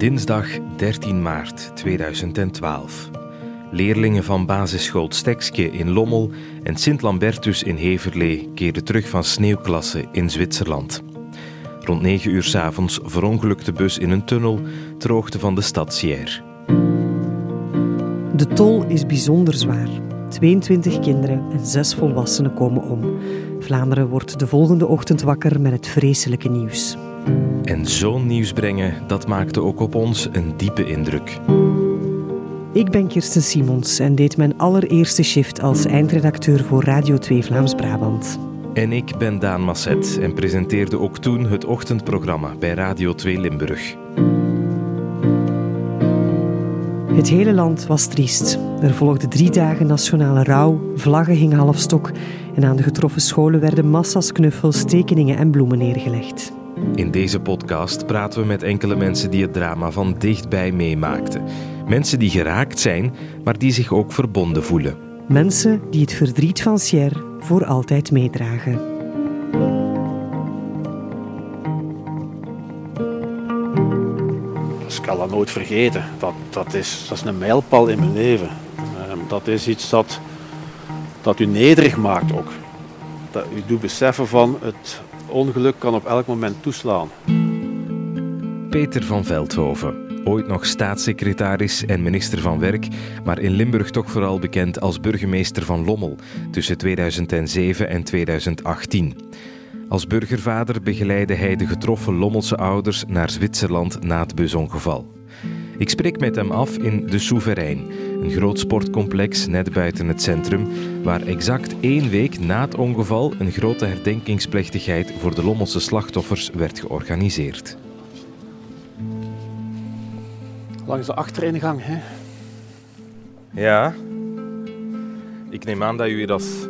Dinsdag 13 maart 2012. Leerlingen van basisschool Stekske in Lommel en Sint-Lambertus in Heverlee keerden terug van sneeuwklasse in Zwitserland. Rond 9 uur s avonds verongelukte de bus in een tunnel ter hoogte van de stad Sierre. De tol is bijzonder zwaar. 22 kinderen en 6 volwassenen komen om. Vlaanderen wordt de volgende ochtend wakker met het vreselijke nieuws. En zo'n nieuws brengen, dat maakte ook op ons een diepe indruk. Ik ben Kirsten Simons en deed mijn allereerste shift als eindredacteur voor Radio 2 Vlaams-Brabant. En ik ben Daan Masset en presenteerde ook toen het ochtendprogramma bij Radio 2 Limburg. Het hele land was triest. Er volgden drie dagen nationale rouw, vlaggen hingen halfstok en aan de getroffen scholen werden massa's knuffels, tekeningen en bloemen neergelegd. In deze podcast praten we met enkele mensen die het drama van dichtbij meemaakten. Mensen die geraakt zijn, maar die zich ook verbonden voelen. Mensen die het verdriet van Sierre voor altijd meedragen. Ik zal dat nooit vergeten. Dat, dat, is, dat is een mijlpaal in mijn leven. Ehm, dat is iets dat, dat u nederig maakt ook. Dat u doet beseffen van het ongeluk kan op elk moment toeslaan. Peter van Veldhoven, ooit nog staatssecretaris en minister van Werk, maar in Limburg toch vooral bekend als burgemeester van Lommel tussen 2007 en 2018. Als burgervader begeleidde hij de getroffen Lommelse ouders naar Zwitserland na het busongeval. Ik spreek met hem af in De Soeverein, een groot sportcomplex net buiten het centrum, waar exact één week na het ongeval een grote herdenkingsplechtigheid voor de Lommelse slachtoffers werd georganiseerd. Langs de achteringang, hè? Ja. Ik neem aan dat u hier als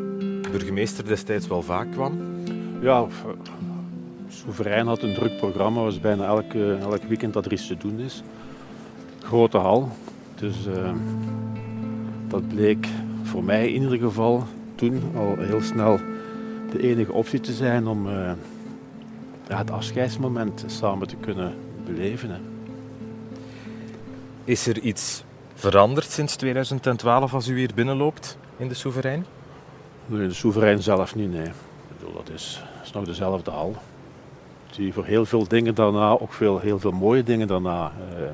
burgemeester destijds wel vaak kwam. Ja, Soeverein had een druk programma. was bijna elke, elk weekend dat er iets te doen is. Grote hal. Dus uh, dat bleek voor mij in ieder geval toen al heel snel de enige optie te zijn om uh, ja, het afscheidsmoment samen te kunnen beleven. Hè. Is er iets veranderd sinds 2012 als u hier binnenloopt in de Soeverein? Nee, de Soeverein zelf niet, nee. Ik bedoel, dat is, is nog dezelfde hal. Die voor heel veel dingen daarna, ook veel, heel veel mooie dingen daarna, uh,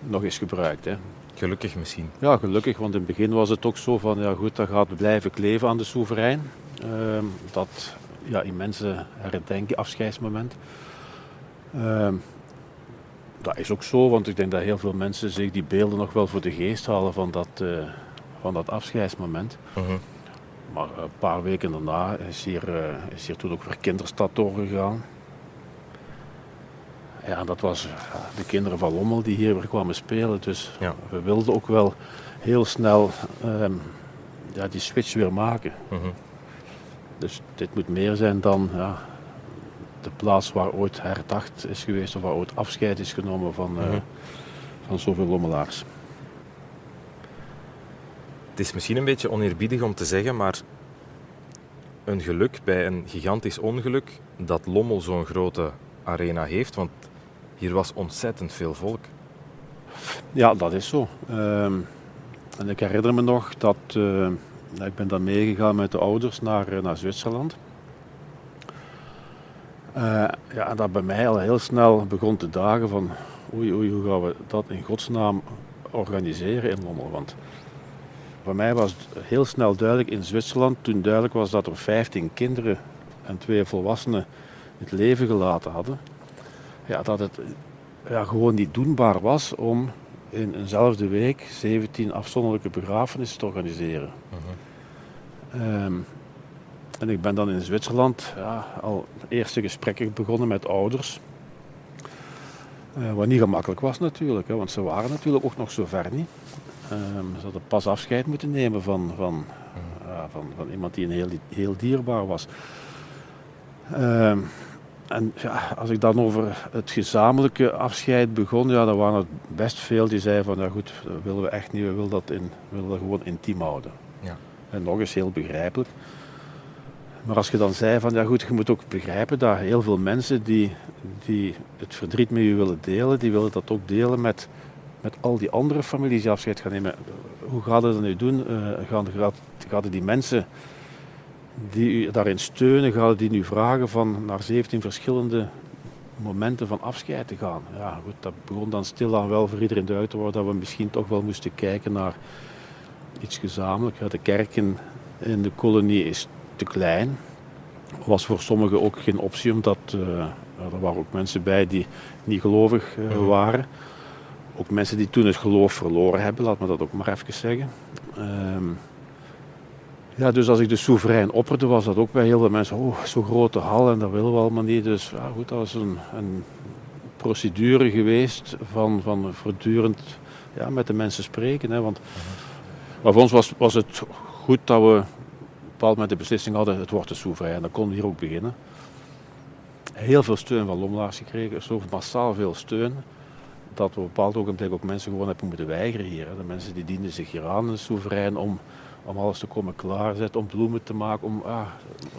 nog is gebruikt. Hè. Gelukkig misschien. Ja, gelukkig, want in het begin was het ook zo van, ja goed, dat gaat blijven kleven aan de soeverein. Uh, dat ja, immense herdenken, afscheidsmoment. Uh, dat is ook zo, want ik denk dat heel veel mensen zich die beelden nog wel voor de geest halen van dat, uh, van dat afscheidsmoment. -huh. Maar een paar weken daarna is hier, uh, is hier toen ook weer Kinderstad doorgegaan. Ja, dat was de kinderen van Lommel die hier weer kwamen spelen. Dus ja. we wilden ook wel heel snel um, ja, die switch weer maken. -huh. Dus dit moet meer zijn dan ja, de plaats waar ooit herdacht is geweest of waar ooit afscheid is genomen van, uh, Mhm. van zoveel Lommelaars. Het is misschien een beetje oneerbiedig om te zeggen, maar een geluk bij een gigantisch ongeluk dat Lommel zo'n grote arena heeft, want hier was ontzettend veel volk. Ja, dat is zo. Um, en ik herinner me nog dat uh, ik ben dan meegegaan met de ouders naar, uh, naar Zwitserland. Uh, ja, en dat bij mij al heel snel begon te dagen van oei, oei, hoe gaan we dat in godsnaam organiseren in Lommel? Want voor mij was het heel snel duidelijk in Zwitserland, toen duidelijk was dat er 15 kinderen en twee volwassenen het leven gelaten hadden, ja, dat het ja, gewoon niet doenbaar was om in eenzelfde week 17 afzonderlijke begrafenissen te organiseren. Uh -huh. um, en ik ben dan in Zwitserland ja, al eerste gesprekken begonnen met ouders. Uh, wat niet gemakkelijk was natuurlijk, hè, want ze waren natuurlijk ook nog zo ver niet. Um, ze hadden pas afscheid moeten nemen van, van, uh, van, van iemand die een heel, heel dierbaar was. Um, en ja, als ik dan over het gezamenlijke afscheid begon, ja, dan waren er best veel die zeiden van, ja goed, dat willen we echt niet, we willen dat, in, we willen dat gewoon intiem houden. Ja. En nog eens heel begrijpelijk. Maar als je dan zei van ja goed, je moet ook begrijpen dat heel veel mensen die, die het verdriet met je willen delen, die willen dat ook delen met, met al die andere families die afscheid gaan nemen. Hoe gaat het dan nu doen? Uh, gaan, gaat, gaat die mensen die u daarin steunen, gaan die nu vragen van naar 17 verschillende momenten van afscheid te gaan. Ja, goed, dat begon dan stilaan wel voor iedereen duidelijk te worden dat we misschien toch wel moesten kijken naar iets gezamenlijk. de kerk in, in de kolonie is te klein. Was voor sommigen ook geen optie, omdat uh, er waren ook mensen bij die niet gelovig uh, waren. Ook mensen die toen het geloof verloren hebben, laat me dat ook maar even zeggen. Ehm, ja, dus als ik de soeverein opperde, was dat ook bij heel veel mensen, oh, zo'n grote hal en dat willen we allemaal niet. Dus ja, goed, dat was een, een procedure geweest van, van voortdurend ja, met de mensen spreken. Hè, want, maar voor ons was, was het goed dat we bepaald met de beslissing hadden, het wordt de soeverein. Dan we hier ook beginnen. Heel veel steun van Lommelaars gekregen, zo massaal veel steun, dat we op een bepaald ogenblik ook mensen gewoon hebben moeten weigeren hier. De mensen die dienden zich hier aan, de soeverein, om om alles te komen klaarzetten, om bloemen te maken. Om, ah,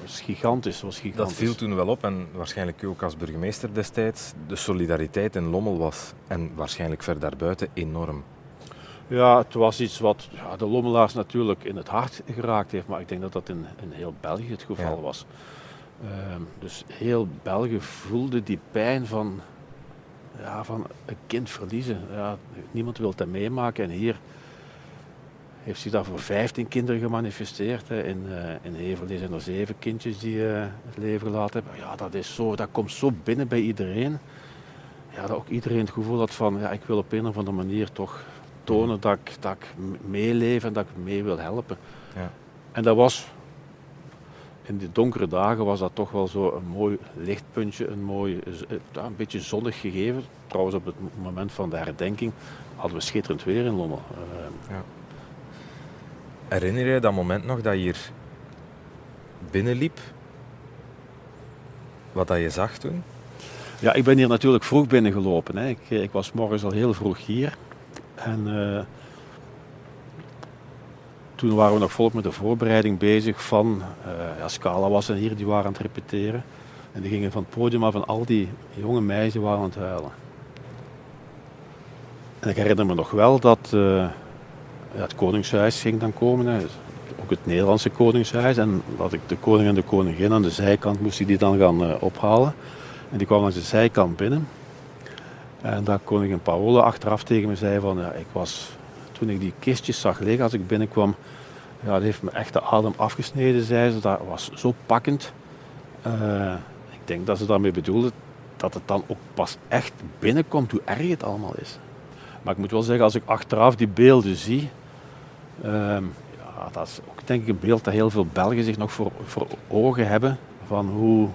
was gigantisch, was gigantisch. Dat viel toen wel op en waarschijnlijk ook als burgemeester destijds. De solidariteit in Lommel was en waarschijnlijk ver daarbuiten enorm. Ja, het was iets wat ja, de Lommelaars natuurlijk in het hart geraakt heeft, maar ik denk dat dat in, in heel België het geval was. Ehm, dus heel België voelde die pijn van, ja, van een kind verliezen. Ja, niemand wil dat meemaken en hier heeft zich dat voor 15 kinderen gemanifesteerd. Hè. In, uh, in Heverlee zijn er zeven kindjes die uh, het leven gelaten hebben. Ja, dat, is zo, dat komt zo binnen bij iedereen. Ja, dat ook iedereen het gevoel had van, ja, ik wil op een of andere manier toch tonen dat ik, dat ik meeleef en dat ik mee wil helpen. Ja. En dat was, in die donkere dagen was dat toch wel zo een mooi lichtpuntje, een mooi, eh, een beetje zonnig gegeven. Trouwens, op het moment van de herdenking hadden we schitterend weer in Lommel. Ja. Herinner je dat moment nog dat je hier binnenliep? Wat dat je zag toen? Ja, ik ben hier natuurlijk vroeg binnengelopen. Hè. Ik, eh, ik was morgens al heel vroeg hier. En uh, toen waren we nog volop met de voorbereiding bezig van... Uh, ja, Scala was er hier, die waren aan het repeteren. En die gingen van het podium af en al die jonge meisjes waren aan het huilen. En ik herinner me nog wel dat... het Koningshuis ging dan komen. Hè. Ook het Nederlandse Koningshuis. En dat ik de koning en de koningin aan de zijkant moest die dan gaan uh, ophalen. En die kwam langs de zijkant binnen. En dat koningin Paola achteraf tegen me zei van, ja, ik was, toen ik die kistjes zag liggen als ik binnenkwam, ja, dat heeft me echt de adem afgesneden, zei ze. Dat was zo pakkend. Uh, ik denk dat ze daarmee bedoelde dat het dan ook pas echt binnenkomt hoe erg het allemaal is. Maar ik moet wel zeggen, als ik achteraf die beelden zie, Ehm, ja, dat is ook denk ik een beeld dat heel veel Belgen zich nog voor, voor ogen hebben. Van hoe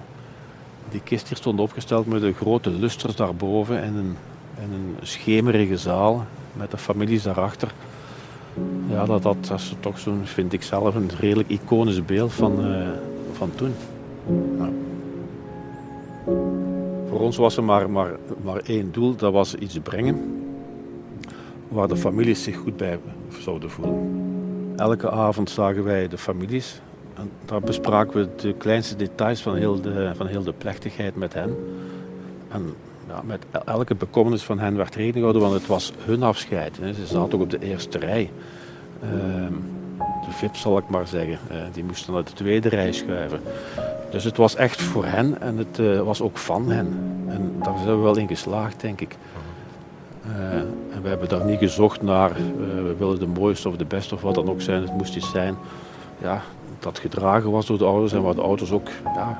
die kist hier stond opgesteld met de grote lusters daarboven en een, en een schemerige zaal met de families daarachter. Ja, dat, dat, is toch zo'n, vind ik zelf, een redelijk iconisch beeld van, uh, van toen. Ja. Voor ons was er maar, maar, maar één doel, dat was iets brengen waar de families zich goed bij zouden voelen. Elke avond zagen wij de families en daar bespraken we de kleinste details van heel de, van heel de plechtigheid met hen. En ja, met elke bekommernis van hen werd rekening gehouden, want het was hun afscheid. Hè. Ze zaten ook op de eerste rij. Ehm, de VIP zal ik maar zeggen. Uh, die moesten naar de tweede rij schuiven. Dus het was echt voor hen en het uh, was ook van hen. En daar zijn we wel in geslaagd, denk ik. En we hebben daar niet gezocht naar, uh, we willen de mooiste of de beste of wat dan ook zijn. Het moest iets zijn ja, dat gedragen was door de ouders en waar de ouders ook ja,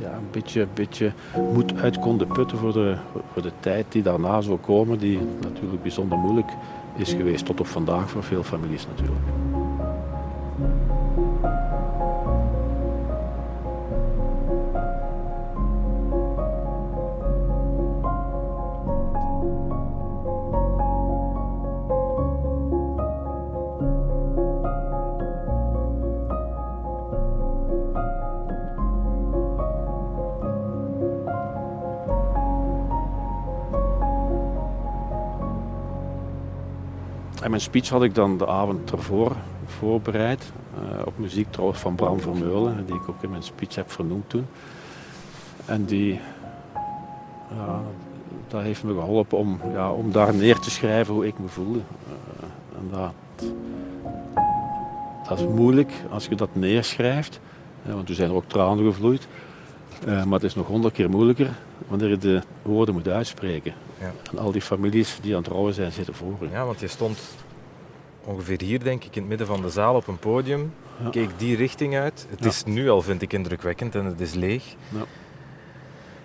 ja, een beetje, beetje moed uit konden putten voor de, voor de tijd die daarna zou komen. Die natuurlijk bijzonder moeilijk is geweest tot op vandaag voor veel families natuurlijk. En mijn speech had ik dan de avond ervoor voorbereid. op muziek trouwens van Bram Vermeulen, die ik ook in mijn speech heb vernoemd toen. En die, ja, dat heeft me geholpen om, ja, om daar neer te schrijven hoe ik me voelde. en dat, dat is moeilijk als je dat neerschrijft, want toen zijn er ook tranen gevloeid. maar het is nog honderd keer moeilijker wanneer je de woorden moet uitspreken. Ja. En al die families die aan het trouwen zijn, zitten voor je. Ja, want je stond ongeveer hier, denk ik, in het midden van de zaal op een podium. Keek die richting uit. Het is nu al, vind ik, indrukwekkend en het is leeg.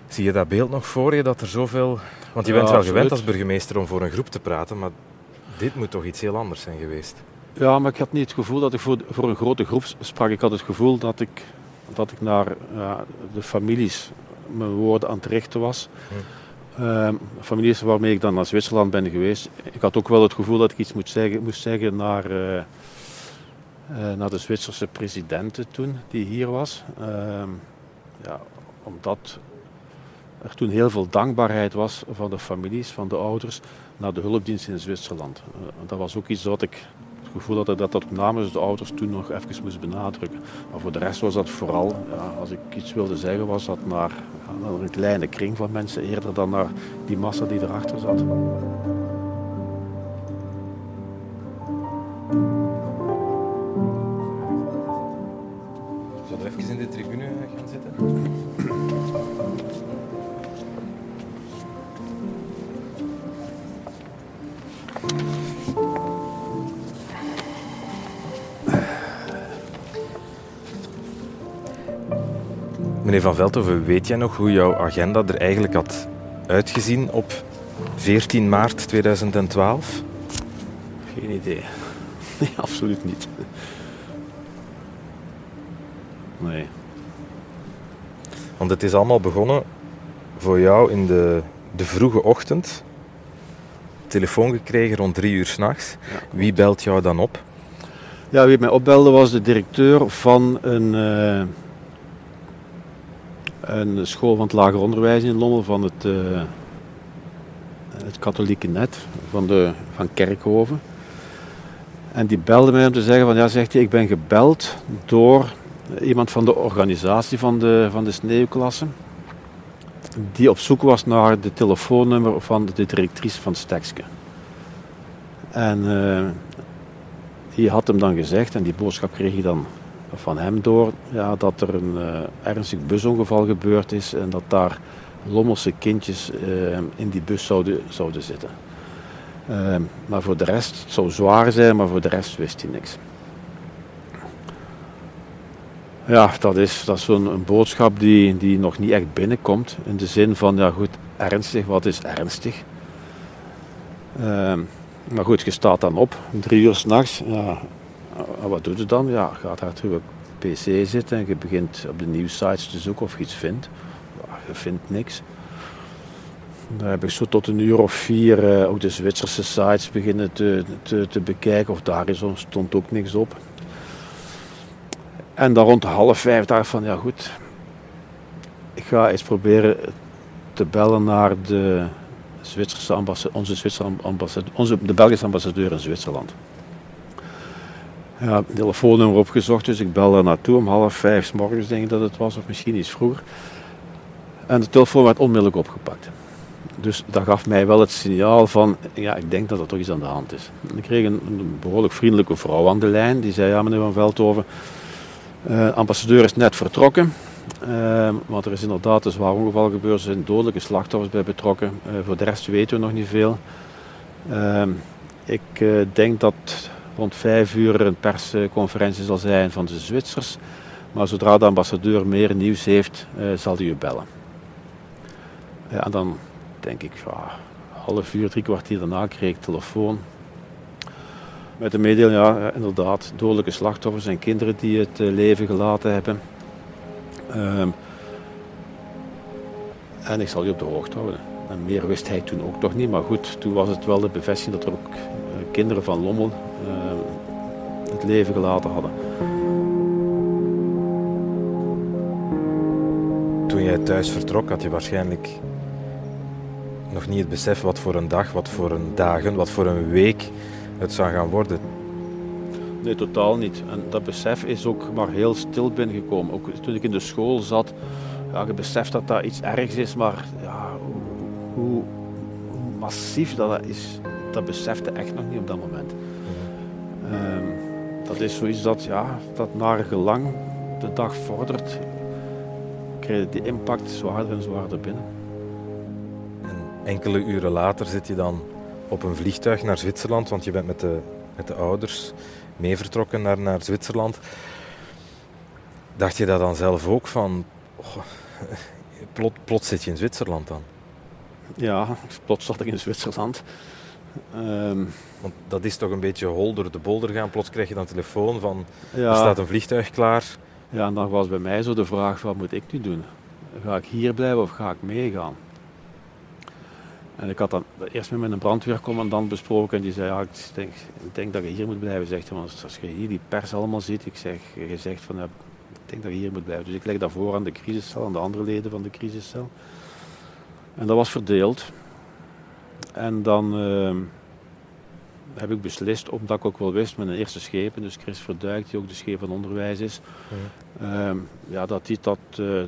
Zie je dat beeld nog voor je, dat er zoveel... Want je bent wel gewend als burgemeester om voor een groep te praten, maar dit moet toch iets heel anders zijn geweest? Ja, maar ik had niet het gevoel dat ik voor, voor een grote groep sprak. Ik had het gevoel dat ik, dat ik naar de families mijn woorden aan het richten was. Hm. Uh, families waarmee ik dan naar Zwitserland ben geweest. Ik had ook wel het gevoel dat ik iets moest zeggen, moest zeggen naar, uh, uh, naar de Zwitserse president toen, die hier was. Ehm, ja, omdat er toen heel veel dankbaarheid was van de families, van de ouders, naar de hulpdienst in Zwitserland. Uh, dat was ook iets wat ik gevoel dat ik dat, dat namens de ouders toen nog even moest benadrukken. Maar voor de rest was dat vooral, ja, als ik iets wilde zeggen, was dat naar een kleine kring van mensen eerder dan naar die massa die erachter zat. Van Veldhoven, weet jij nog hoe jouw agenda er eigenlijk had uitgezien op 14 maart 2012? Geen idee. Nee, absoluut niet. Nee. Want het is allemaal begonnen voor jou in de, de vroege ochtend. Telefoon gekregen rond drie uur s'nachts. Ja. Wie belt jou dan op? Ja, wie mij opbelde was de directeur van een... Uh een school van het lager onderwijs in Lommel van het, uh, het katholieke net van, de, van Kerkhoven. En die belde mij om te zeggen van ja, zegt hij, ik ben gebeld door iemand van de organisatie van de, van de sneeuwklasse. Die op zoek was naar de telefoonnummer van de directrice van Stekske. En uh, die had hem dan gezegd, en die boodschap kreeg hij dan van hem door ja, dat er een uh, ernstig busongeval gebeurd is en dat daar lommelse kindjes uh, in die bus zouden, zouden zitten. Uh, maar voor de rest, het zou zwaar zijn, maar voor de rest wist hij niks. Ja, dat is, dat is zo'n boodschap die, die nog niet echt binnenkomt. In de zin van, ja goed, ernstig, wat is ernstig? Ehm, maar goed, je staat dan op, drie uur s'nachts. Ja, en wat doet het dan? Ja, gaat daar terug op PC zitten en je begint op de nieuwsites te zoeken of je iets vindt. Ja, je vindt niks. Dan heb ik zo tot een uur of vier uh, ook de Zwitserse sites beginnen te, te, te bekijken. Of daar is, stond ook niks op. En dan rond half vijf dacht van ja goed. Ik ga eens proberen te bellen naar de Zwitserse ambassadeur, onze Zwitserse ambassadeur, onze, de Belgische ambassadeur in Zwitserland ja, telefoonnummer opgezocht, dus ik bel daar naartoe om half vijf s morgens, denk ik dat het was, of misschien iets vroeger. En de telefoon werd onmiddellijk opgepakt. Dus dat gaf mij wel het signaal van, ja, ik denk dat er toch iets aan de hand is. Ik kreeg een, een behoorlijk vriendelijke vrouw aan de lijn, die zei, ja meneer Van Veldhoven, uh, ambassadeur is net vertrokken. Uh, want er is inderdaad een zwaar ongeval gebeurd, er zijn dodelijke slachtoffers bij betrokken. Uh, voor de rest weten we nog niet veel. Ehm, ik denk dat rond vijf uur een persconferentie zal zijn van de Zwitsers. Maar zodra de ambassadeur meer nieuws heeft, uh, zal hij u bellen. Ja, en dan denk ik, ja, half uur, drie kwartier daarna kreeg ik telefoon. Met de mededeling, ja, inderdaad, dodelijke slachtoffers en kinderen die het uh, leven gelaten hebben. Um, en ik zal je op de hoogte houden. En meer wist hij toen ook nog niet, maar goed, toen was het wel de bevestiging dat er ook kinderen van Lommel het leven gelaten hadden. Toen jij thuis vertrok, had je waarschijnlijk nog niet het besef wat voor een dag, wat voor een dagen, wat voor een week het zou gaan worden. Nee, totaal niet. En dat besef is ook maar heel stil binnengekomen. Ook toen ik in de school zat, ja, je beseft dat dat iets ergs is, maar ja, hoe, hoe, massief dat, dat is, dat besefte echt nog niet op dat moment. Ehm, dat is zoiets dat, ja, dat naar gelang de dag vordert, krijg je die impact zwaarder en zwaarder binnen. En enkele uren later zit je dan op een vliegtuig naar Zwitserland, want je bent met de, met de ouders mee vertrokken naar, naar Zwitserland. Dacht je dat dan zelf ook van, oh, plot, plots zit je in Zwitserland dan? Ja, plots zat ik in Zwitserland. Um, Want dat is toch een beetje hol door de bolder gaan. Plots krijg je dan telefoon van, ja, er staat een vliegtuig klaar. Ja, en dan was bij mij zo de vraag, wat moet ik nu doen? Ga ik hier blijven of ga ik meegaan? En ik had dan eerst met mijn brandweercommandant besproken en die zei, ja, ik denk, ik denk dat je hier moet blijven. Zegt hij, want als je hier die pers allemaal ziet, ik zeg, je zegt van, ja, ik denk dat je hier moet blijven. Dus ik leg dat voor aan de crisiscel, aan de andere leden van de crisiscel. En dat was verdeeld. En dan uh, heb ik beslist, omdat ik ook wel wist met een eerste schepen, dus Chris Verduik, die ook de scheep van onderwijs is, ja, uh, ja dat die dat... Uh,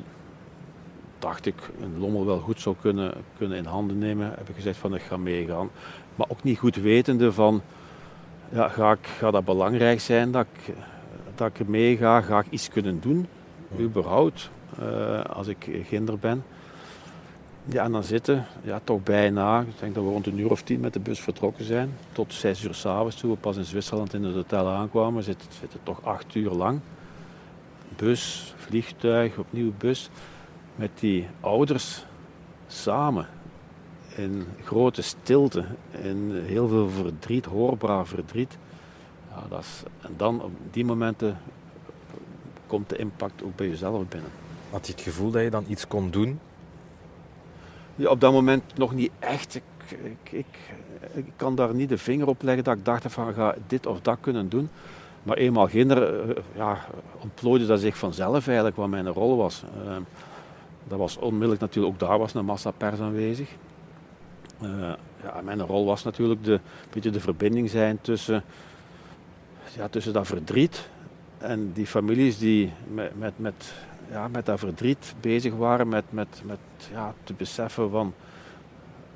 dacht ik een lommel wel goed zou kunnen, kunnen in handen nemen, heb ik gezegd van ik ga meegaan. Maar ook niet goed wetende van, ja, ga, ik, ga dat belangrijk zijn dat ik, dat ik meega, ga ik iets kunnen doen, überhaupt, uh, als ik kinder ben. Ja, en dan zitten, ja, toch bijna, ik denk dat we rond een uur of tien met de bus vertrokken zijn, tot zes uur s'avonds toen we pas in Zwitserland in het hotel aankwamen, zitten, zitten toch acht uur lang. Bus, vliegtuig, opnieuw bus met die ouders samen in grote stilte, in heel veel verdriet, hoorbaar verdriet. Ja, dat is, en dan op die momenten komt de impact ook bij jezelf binnen. Had je het gevoel dat je dan iets kon doen? Op dat moment nog niet echt. Ik, ik, ik, ik kan daar niet de vinger op leggen dat ik dacht van ga dit of dat kunnen doen. Maar eenmaal kinder, eh, ja, ontplooide dat zich vanzelf eigenlijk wat mijn rol was. Ehm, dat was onmiddellijk natuurlijk, ook daar was een massa pers aanwezig. Uh, ja, mijn rol was natuurlijk de, beetje de verbinding zijn tussen, ja, tussen dat verdriet en die families die met, met, met, ja, met dat verdriet bezig waren, met, met, met ja, te beseffen van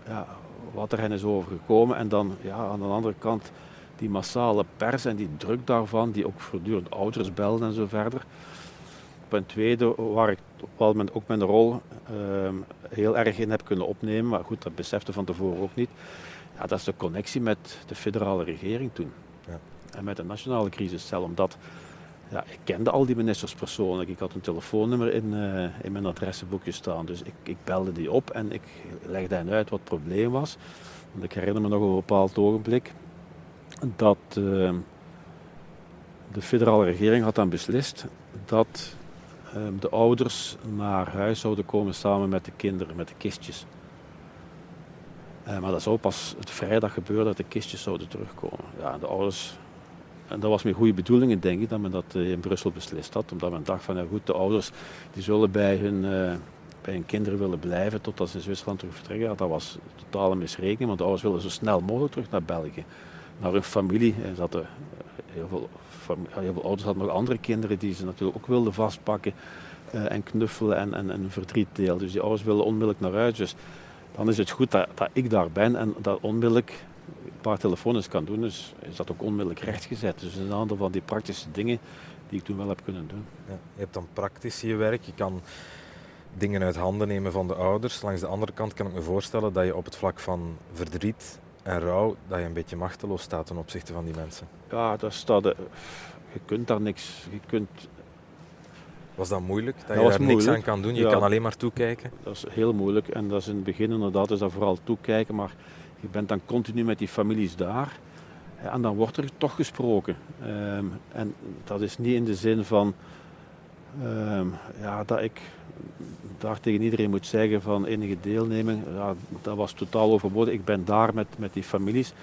ja, wat er hen is overgekomen. En dan ja, aan de andere kant die massale pers en die druk daarvan, die ook voortdurend ouders belden en zo verder. Op een tweede, waar ik op een bepaald moment ook mijn rol uh, heel erg in heb kunnen opnemen, maar goed, dat besefte van tevoren ook niet. Ja, dat is de connectie met de federale regering toen. Ja. En met de nationale crisiscel, omdat ja, ik kende al die ministers persoonlijk. Ik had een telefoonnummer in, uh, in mijn adressenboekje staan. Dus ik, ik, belde die op en ik legde hen uit wat het probleem was. Want ik herinner me nog een bepaald ogenblik dat uh, de federale regering had dan beslist dat Ehm, de ouders naar huis zouden komen samen met de kinderen, met de kistjes. Uh, maar dat zou pas het vrijdag gebeuren dat de kistjes zouden terugkomen. Ja, de ouders, en dat was met goede bedoelingen denk ik dat men dat uh, in Brussel beslist had. Omdat men dacht van ja goed, de ouders die zullen bij hun, uh, bij hun kinderen willen blijven totdat ze in Zwitserland terug vertrekken. Dat was totale misrekening, want de ouders willen zo snel mogelijk terug naar België. Naar hun familie. Er zaten heel veel heel veel ouders hadden nog andere kinderen die ze natuurlijk ook wilden vastpakken en knuffelen en, en, en verdriet delen. Dus die ouders wilden onmiddellijk naar huis. Dus dan is het goed dat, dat ik daar ben en dat onmiddellijk paar telefoons kan doen. Dus is dat ook onmiddellijk rechtgezet. Dus een aantal van die praktische dingen die ik toen wel heb kunnen doen. Ja, je hebt dan praktisch je werk. Je kan dingen uit handen nemen van de ouders. Langs de andere kant kan ik me voorstellen dat je op het vlak van verdriet en rouw, dat je een beetje machteloos staat ten opzichte van die mensen. Ja, dat staat, je kunt daar niks. Je kunt... Was dat moeilijk? Dat, je daar niks aan kan doen? Je kan alleen maar toekijken? Dat is heel moeilijk en dat is in het begin inderdaad is dat vooral toekijken, maar je bent dan continu met die families daar en dan wordt er toch gesproken. Um, en dat is niet in de zin van um, ja, dat ik daar tegen iedereen moet zeggen van enige deelneming, ja, dat was totaal overbodig. Ik ben daar met, met die families.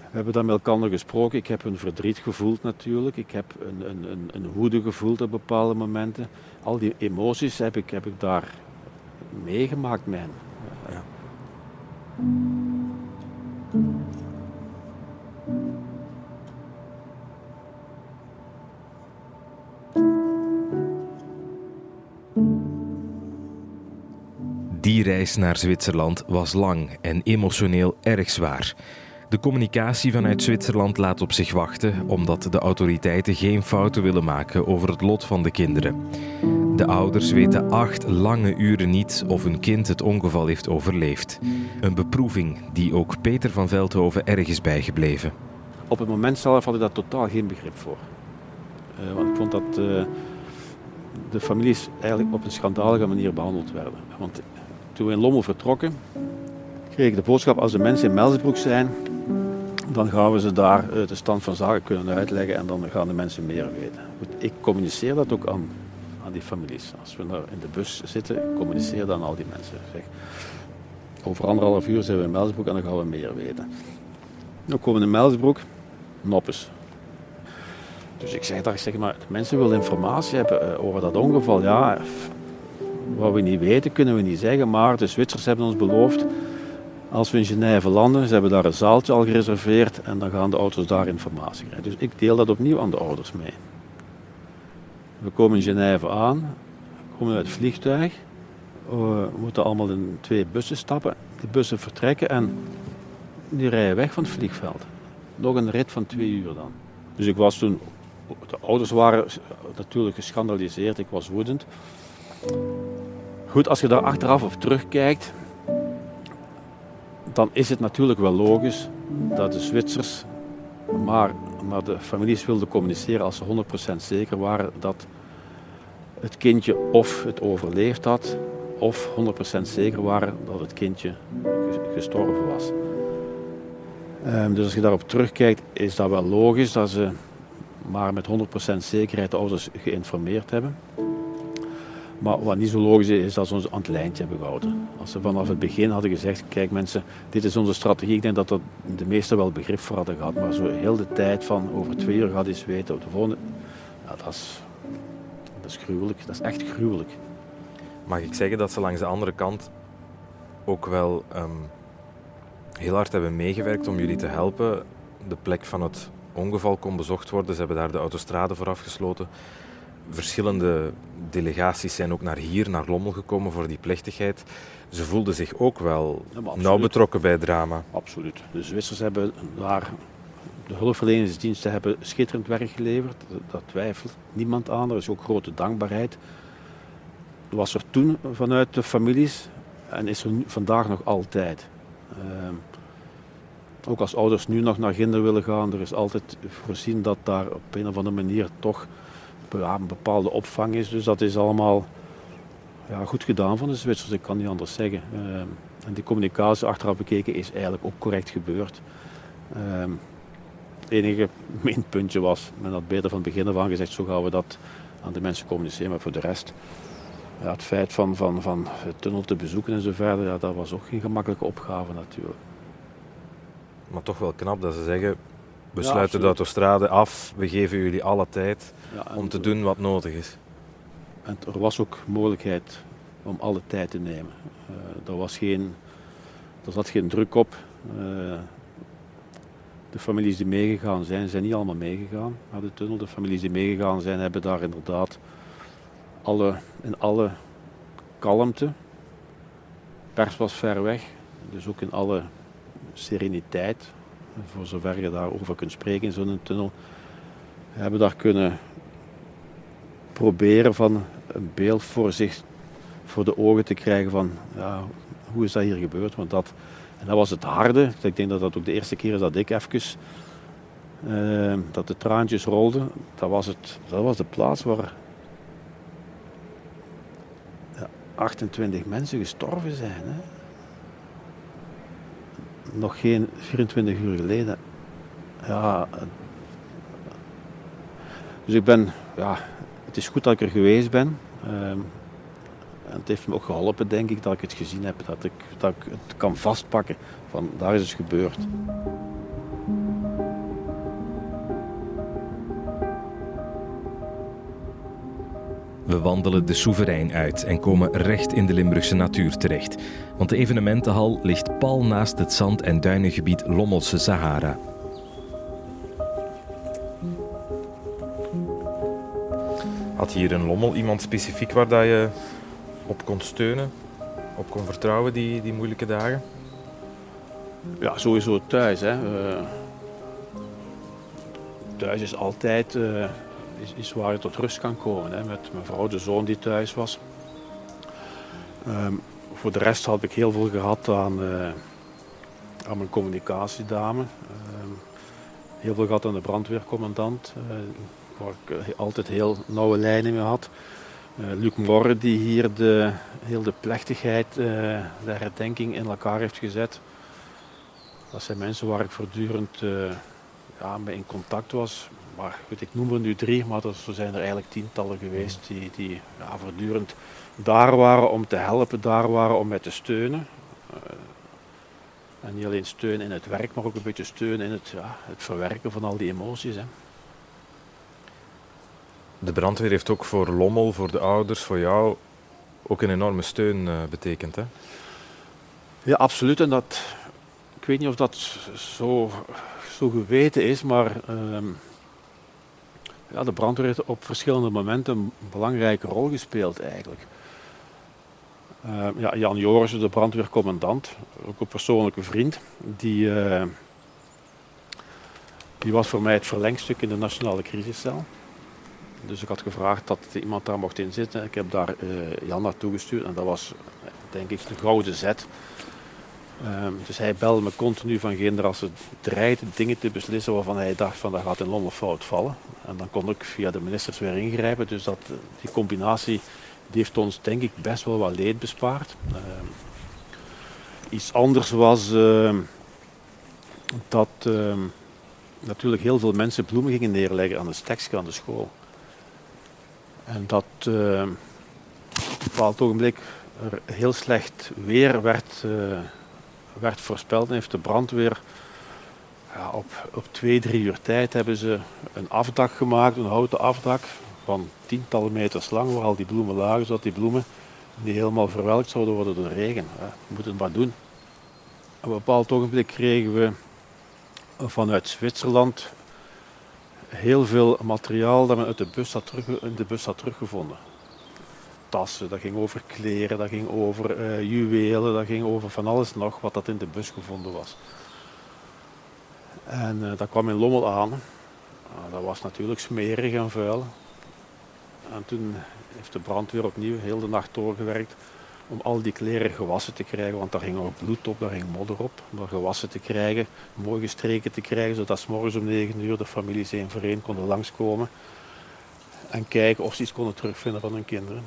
We hebben dan met elkaar gesproken. Ik heb een verdriet gevoeld natuurlijk. Ik heb een, een, een, een woede gevoeld op bepaalde momenten. Al die emoties heb ik, heb ik daar meegemaakt hen. Ja. Reis naar Zwitserland was lang en emotioneel erg zwaar. De communicatie vanuit Zwitserland laat op zich wachten, omdat de autoriteiten geen fouten willen maken over het lot van de kinderen. De ouders weten acht lange uren niet of hun kind het ongeval heeft overleefd. Een beproeving die ook Peter van Veldhoven erg is bijgebleven. Op het moment zelf had ik daar totaal geen begrip voor. Uh, want ik vond dat uh, de families eigenlijk op een schandalige manier behandeld werden. Want toen we in Lommel vertrokken, kreeg ik de boodschap als de mensen in Melsbroek zijn, dan gaan we ze daar de stand van zaken kunnen uitleggen en dan gaan de mensen meer weten. Ik communiceer dat ook aan, aan die families. Als we daar in de bus zitten, communiceer dan al die mensen. Zeg, over anderhalf uur zijn we in Melsbroek en dan gaan we meer weten. Dan komen we in Melsbroek, noppes. Dus ik zeg daar, zeg maar, mensen willen informatie hebben eh, over dat ongeval. Ja, wat we niet weten kunnen we niet zeggen, maar de Zwitsers hebben ons beloofd als we in Genève landen, ze hebben daar een zaaltje al gereserveerd en dan gaan de auto's daar informatie krijgen. Dus ik deel dat opnieuw aan de ouders mee. We komen in Genève aan, komen uit het vliegtuig, we moeten allemaal in twee bussen stappen. Die bussen vertrekken en die rijden weg van het vliegveld. Nog een rit van twee uur dan. Dus ik was toen, de ouders waren natuurlijk geschandaliseerd, ik was woedend. Goed, als je daar achteraf op terugkijkt, dan is het natuurlijk wel logisch dat de Zwitsers maar naar de families wilden communiceren als ze 100% zeker waren dat het kindje of het overleefd had, of 100% zeker waren dat het kindje gestorven was. Ehm, dus als je daarop terugkijkt, is dat wel logisch dat ze maar met 100% zekerheid de ouders geïnformeerd hebben. Maar wat niet zo logisch is, is dat ze ons aan het lijntje hebben gehouden. Als ze vanaf het begin hadden gezegd, kijk mensen, dit is onze strategie. Ik denk dat, dat de meesten wel begrip voor hadden gehad. Maar zo heel de tijd van over twee uur gaat eens weten op de volgende... Ja, dat is, dat is gruwelijk. Dat is echt gruwelijk. Mag ik zeggen dat ze langs de andere kant ook wel um, heel hard hebben meegewerkt om jullie te helpen? De plek van het ongeval kon bezocht worden. Ze hebben daar de autostrade voor afgesloten verschillende delegaties zijn ook naar hier, naar Lommel gekomen voor die plechtigheid. Ze voelden zich ook wel nauw betrokken bij het drama. Absoluut. De Zwitsers hebben daar, de hulpverleningsdiensten hebben schitterend werk geleverd. Dat twijfelt niemand aan. Er is ook grote dankbaarheid. Dat was er toen vanuit de families en is er vandaag nog altijd. Uh, ook als ouders nu nog naar Ginder willen gaan, er is altijd voorzien dat daar op een of andere manier toch een bepaalde opvang is. Dus dat is allemaal ja, goed gedaan van de Zwitsers, ik kan niet anders zeggen. Ehm, en die communicatie achteraf bekeken is eigenlijk ook correct gebeurd. Ehm, het enige minpuntje was, men had beter van het begin af aan gezegd, zo gaan we dat aan de mensen communiceren. Maar voor de rest, ja, het feit van, van, van tunnel te bezoeken en zo verder, ja, dat was ook geen gemakkelijke opgave natuurlijk. Maar toch wel knap dat ze zeggen, we sluiten de autostrade af, we geven jullie alle tijd om te doen wat nodig is. En er was ook mogelijkheid om alle tijd te nemen. Uh, er, was geen, er zat geen druk op. Uh, de families die meegegaan zijn, zijn niet allemaal meegegaan naar de tunnel. De families die meegegaan zijn, hebben daar inderdaad alle, in alle kalmte. Pers was ver weg, dus ook in alle sereniteit voor zover je daarover kunt spreken in zo'n tunnel, hebben daar kunnen proberen van een beeld voor zich, voor de ogen te krijgen van ja, hoe is dat hier gebeurd. Want dat, en dat was het harde. Ik denk dat dat ook de eerste keer is dat ik even, uh, dat de traantjes rolden. Dat was, het, dat was de plaats waar ja, 28 mensen gestorven zijn. Hè nog geen 24 uur geleden. Ja. Dus ik ben, ja, het is goed dat ik er geweest ben. Um, en het heeft me ook geholpen, denk ik, dat ik het gezien heb. Dat ik, dat ik het kan vastpakken van daar is het gebeurd. We wandelen de Soeverein uit en komen recht in de Limburgse natuur terecht. Want de evenementenhal ligt pal naast het zand- en duinengebied Lommelse Sahara. Had hier in Lommel iemand specifiek waar dat je op kon steunen? op kon vertrouwen, die, die moeilijke dagen? Ja, sowieso thuis. Hè. Uh, thuis is altijd uh, is, is, waar je tot rust kan komen. Hè. Met mijn vrouw, de zoon die thuis was. Um, voor de rest had ik heel veel gehad aan, uh, aan mijn communicatiedame. Ehm, heel veel gehad aan de brandweercommandant, waar ik altijd heel nauwe lijnen mee had. Luc Morre, die hier de, heel de plechtigheid, de herdenking in elkaar heeft gezet. Dat zijn mensen waar ik voortdurend ja, mee in contact was. Maar goed, ik noem er nu drie, maar er zijn er eigenlijk tientallen geweest die, die ja, voortdurend daar waren om te helpen, daar waren om mij te steunen. Uh, en niet alleen steun in het werk, maar ook een beetje steun in het, ja, het verwerken van al die emoties. Hè. De brandweer heeft ook voor Lommel, voor de ouders, voor jou ook een enorme steun uh, betekend. Hè? Ja, absoluut. En dat, ik weet niet of dat zo, zo geweten is, maar uh, ja, de brandweer heeft op verschillende momenten een belangrijke rol gespeeld eigenlijk. Uh, ja, Jan Joris, de brandweercommandant, ook een persoonlijke vriend, die, uh, die was voor mij het verlengstuk in de nationale crisiscel. Dus ik had gevraagd dat iemand daar mocht in zitten. Ik heb daar uh, Jan naartoe gestuurd en dat was denk ik de gouden zet. Um, dus hij belde me continu van geen als het dreigde dingen te beslissen waarvan hij dacht van dat gaat in Londen fout vallen. En dan kon ik via de ministers weer ingrijpen. Dus dat, die combinatie die heeft ons denk ik best wel wat leed bespaard. Um, iets anders was uh, dat uh, natuurlijk heel veel mensen bloemen gingen neerleggen aan de stekske aan de school. En dat op een bepaald ogenblik er heel slecht weer werd eh, werd voorspeld heeft de brandweer ja, op, op twee, drie uur tijd hebben ze een afdak gemaakt, een houten afdak van tientallen meters lang, waar al die bloemen lagen, zodat die bloemen die helemaal verwelkt zouden worden door de regen. Ja, we moeten het maar doen. Op een bepaald ogenblik kregen we vanuit Zwitserland heel veel materiaal dat men uit de bus had, terug, in de bus had teruggevonden dat ging over kleren, dat ging over uh, juwelen, dat ging over van alles nog wat dat in de bus gevonden was. En uh, dat kwam in Lommel aan. Uh, dat was natuurlijk smerig en vuil. En toen heeft de brandweer opnieuw heel de nacht doorgewerkt om al die kleren gewassen te krijgen, want daar ging ook bloed op, daar ging modder op. Om dat gewassen te krijgen, mooi gestreken te krijgen, zodat s morgens om 9 uur de families één voor één konden langskomen en kijken of ze iets konden terugvinden van hun kinderen.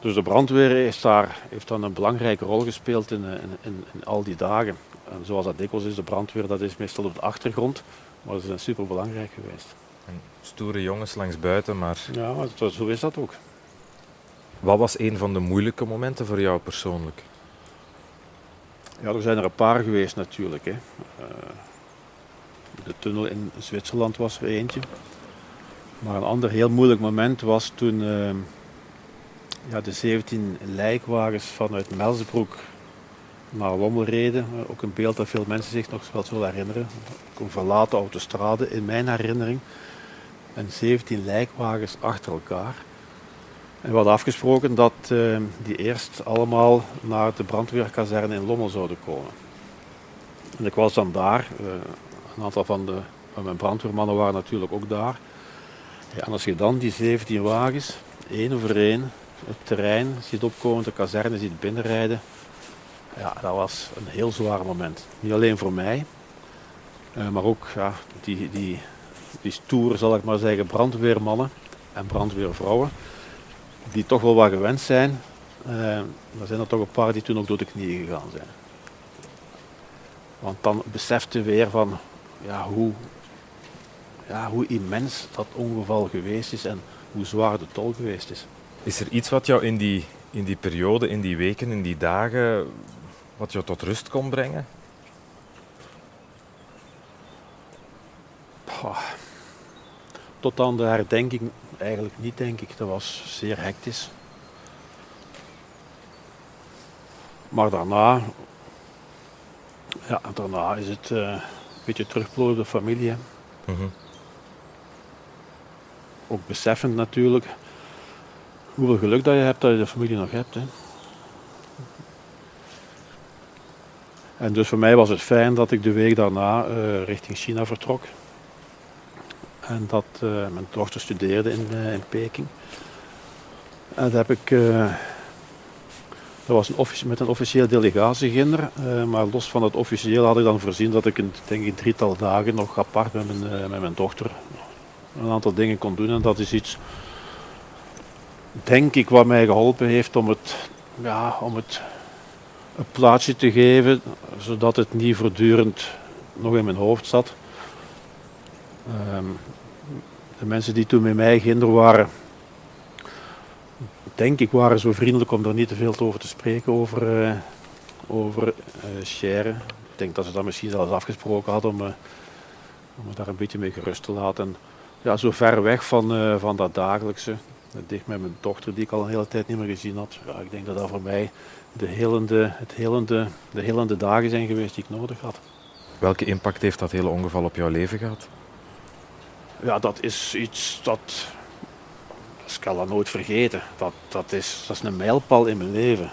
Dus de brandweer heeft, daar, heeft dan een belangrijke rol gespeeld in, in, in, in, al die dagen. En zoals dat dikwijls is, de brandweer dat is meestal op de achtergrond, maar ze zijn super belangrijk geweest. En stoere jongens langs buiten, maar... Ja, maar zo is dat ook. Wat was een van de moeilijke momenten voor jou persoonlijk? Ja, er zijn er een paar geweest natuurlijk. Hè. Uh, de tunnel in Zwitserland was er eentje. Maar een ander heel moeilijk moment was toen... Ja, de 17 lijkwagens vanuit Melsbroek naar Lommel reden. Ook een beeld dat veel mensen zich nog wel zullen herinneren. Een verlaten autostrade in mijn herinnering. En 17 lijkwagens achter elkaar. En we hadden afgesproken dat uh, die eerst allemaal naar de brandweerkazerne in Lommel zouden komen. En ik was dan daar. Uh, een aantal van, de, van mijn brandweermannen waren natuurlijk ook daar. Ja, en als je dan die 17 wagens, één over één, het terrein ziet opkomen, de kazerne ziet binnenrijden. Ja, dat was een heel zwaar moment. Niet alleen voor mij, uh, maar ook ja, die, die, die zal ik maar zeggen, brandweermannen en brandweervrouwen, die toch wel wat gewend zijn. Uh, er zijn er toch een paar die toen ook door de knieën gegaan zijn. Want dan besefte weer van ja, hoe, ja, hoe immens dat ongeval geweest is en hoe zwaar de tol geweest is. Is er iets wat jou in die, in die periode, in die weken, in die dagen, wat jou tot rust kon brengen? Tot aan de herdenking eigenlijk niet, denk ik. Dat was zeer hectisch. Maar daarna, ja, daarna is het uh, een beetje terugploegen de familie. Mm -hmm. Ook beseffend natuurlijk hoeveel geluk dat je hebt dat je de familie nog hebt. Hè. En dus voor mij was het fijn dat ik de week daarna uh, richting China vertrok. En dat uh, mijn dochter studeerde in, uh, in Peking. En dat heb ik. dat was een met een officieel delegatieginder. maar los van het officieel had ik dan voorzien dat ik een, denk ik, drietal dagen nog apart met mijn, met mijn dochter een aantal dingen kon doen. En dat is iets, denk ik, wat mij geholpen heeft om het, ja, om het een plaatsje te geven, zodat het niet voortdurend nog in mijn hoofd zat. Ehm, de mensen die toen met mij ginder waren, denk ik, waren zo vriendelijk om daar niet te veel over te spreken over, uh, over uh, Ik denk dat ze dat misschien zelfs afgesproken hadden om, uh, om me daar een beetje mee gerust te laten. En, ja, zo ver weg van, van dat dagelijkse, dicht met mijn dochter die ik al een hele tijd niet meer gezien had. Ja, ik denk dat dat voor mij de helende, het helende, de helende dagen zijn geweest die ik nodig had. Welke impact heeft dat hele ongeval op jouw leven gehad? Ja, dat is iets dat. Ik kan dat nooit vergeten. Dat, dat, is, dat is een mijlpaal in mijn leven.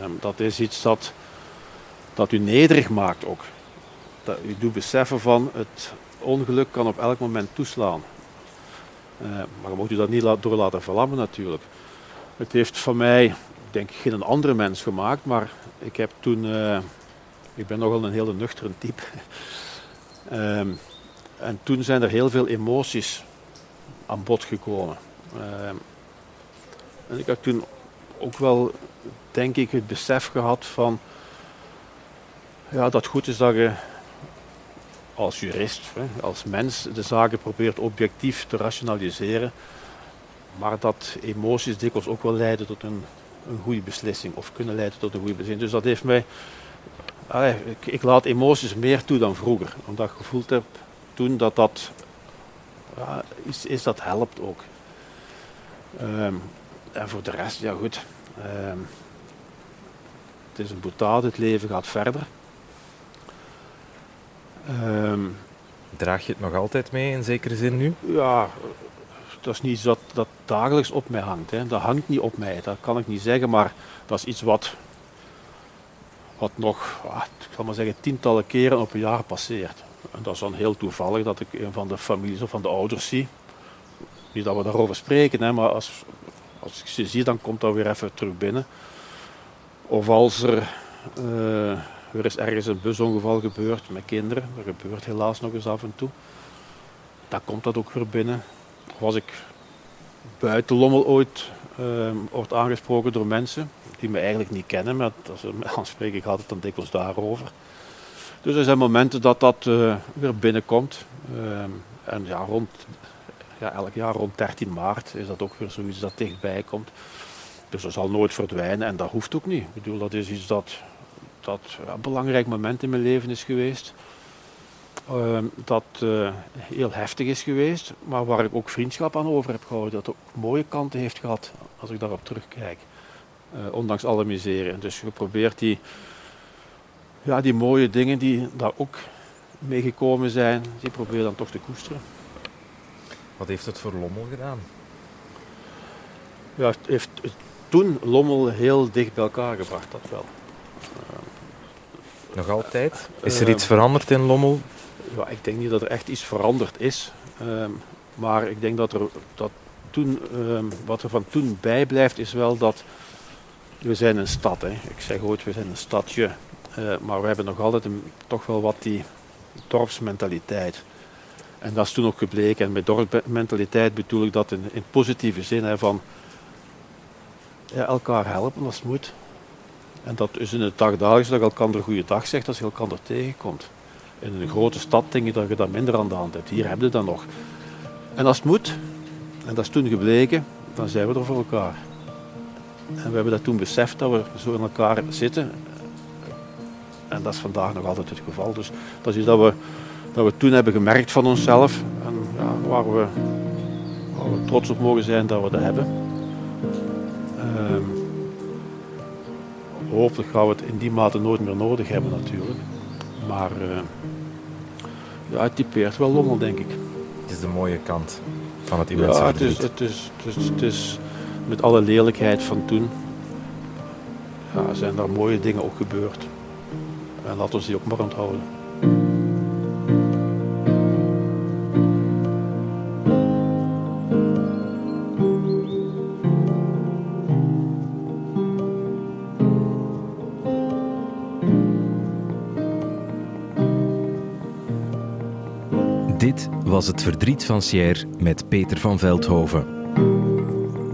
Ehm, dat is iets dat, dat u nederig maakt ook. Dat u doet beseffen van het ongeluk kan op elk moment toeslaan. Uh, maar je moet u dat niet door laten verlammen natuurlijk. Het heeft van mij denk ik geen andere mens gemaakt, maar ik heb toen, uh, ik ben nogal een hele nuchtere type. um, en toen zijn er heel veel emoties aan bod gekomen. Um, en ik heb toen ook wel, denk ik, het besef gehad van, ja, dat goed is dat je als jurist, als mens, de zaken probeert objectief te rationaliseren. Maar dat emoties dikwijls ook wel leiden tot een een goede beslissing of kunnen leiden tot een goede beslissing. Dus dat heeft mij. ik, ik, laat emoties meer toe dan vroeger, omdat ik gevoeld heb toen dat dat. Ja, is, is dat helpt ook. Um, en voor de rest, ja goed. Um, het is een boetade, het leven gaat verder. Um, Draag je het nog altijd mee in zekere zin nu? Ja, dat is niet iets dat, dat dagelijks op mij hangt. Hè. Dat hangt niet op mij, dat kan ik niet zeggen, maar dat is iets wat, wat nog, ah, ik zal maar zeggen, tientallen keren op een jaar passeert. En dat is dan heel toevallig dat ik een van de families of van de ouders zie. Niet dat we daarover spreken, hè, maar als, als ik ze zie, dan komt dat weer even terug binnen. Of als er, uh, er is ergens een busongeval gebeurd met kinderen, dat gebeurt helaas nog eens af en toe. Dan komt dat ook weer binnen was ik buiten Lommel ooit uh, wordt aangesproken door mensen die me eigenlijk niet kennen, maar als ze me aanspreken, gaat het dan dikwijls daarover. Dus er zijn momenten dat dat uh, weer binnenkomt. Uh, en ja, rond, ja, elk jaar rond 13 maart is dat ook weer zoiets dat dichtbij komt. Dus dat zal nooit verdwijnen en dat hoeft ook niet. Ik bedoel, dat is iets dat, dat een belangrijk moment in mijn leven is geweest. Ehm, dat uh, heel heftig is geweest, maar waar ik ook vriendschap aan over heb gehouden. Dat ook mooie kanten heeft gehad als ik daarop terugkijk. Uh, ondanks alle miseren. Dus geprobeerd die, ja, die mooie dingen die daar ook meegekomen zijn, die probeer dan toch te koesteren. Wat heeft het voor Lommel gedaan? Ja, het heeft toen Lommel heel dicht bij elkaar gebracht, dat wel. Nog altijd? Is er iets veranderd in Lommel ja, ik denk niet dat er echt iets veranderd is. Ehm, maar ik denk dat er dat toen, um, wat er van toen bijblijft is wel dat we zijn een stad. Hè. Ik zeg ooit, we zijn een stadje. Uh, maar we hebben nog altijd een, toch wel wat die dorpsmentaliteit. En dat is toen ook gebleken. En met dorpsmentaliteit bedoel ik dat in, in positieve zin. Hè, van ja, elkaar helpen als het moet. En dat is in het dagdagelijks dat je elkaar goede dag zegt als je elkaar tegenkomt. In een grote stad denk ik dat je dat minder aan de hand hebt. Hier heb je dat nog. En als het moet, en dat is toen gebleken, dan zijn we er voor elkaar. En we hebben dat toen beseft dat we zo in elkaar zitten. En dat is vandaag nog altijd het geval. Dus dat is iets dat we, dat we toen hebben gemerkt van onszelf. En ja, waar, we, waar we trots op mogen zijn dat we dat hebben. Um, hopelijk gaan we het in die mate nooit meer nodig hebben natuurlijk. Maar uh, ja, het typeert wel Lommel, denk ik. Het is de mooie kant van het immense ja, het is, het, is, het, is, het is met alle lelijkheid van toen ja, zijn er mooie dingen ook gebeurd. En laten we die ook maar onthouden. Was het verdriet van Sierre met Peter van Veldhoven.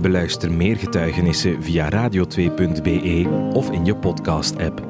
Beluister meer getuigenissen via radio2.be of in je podcast-app.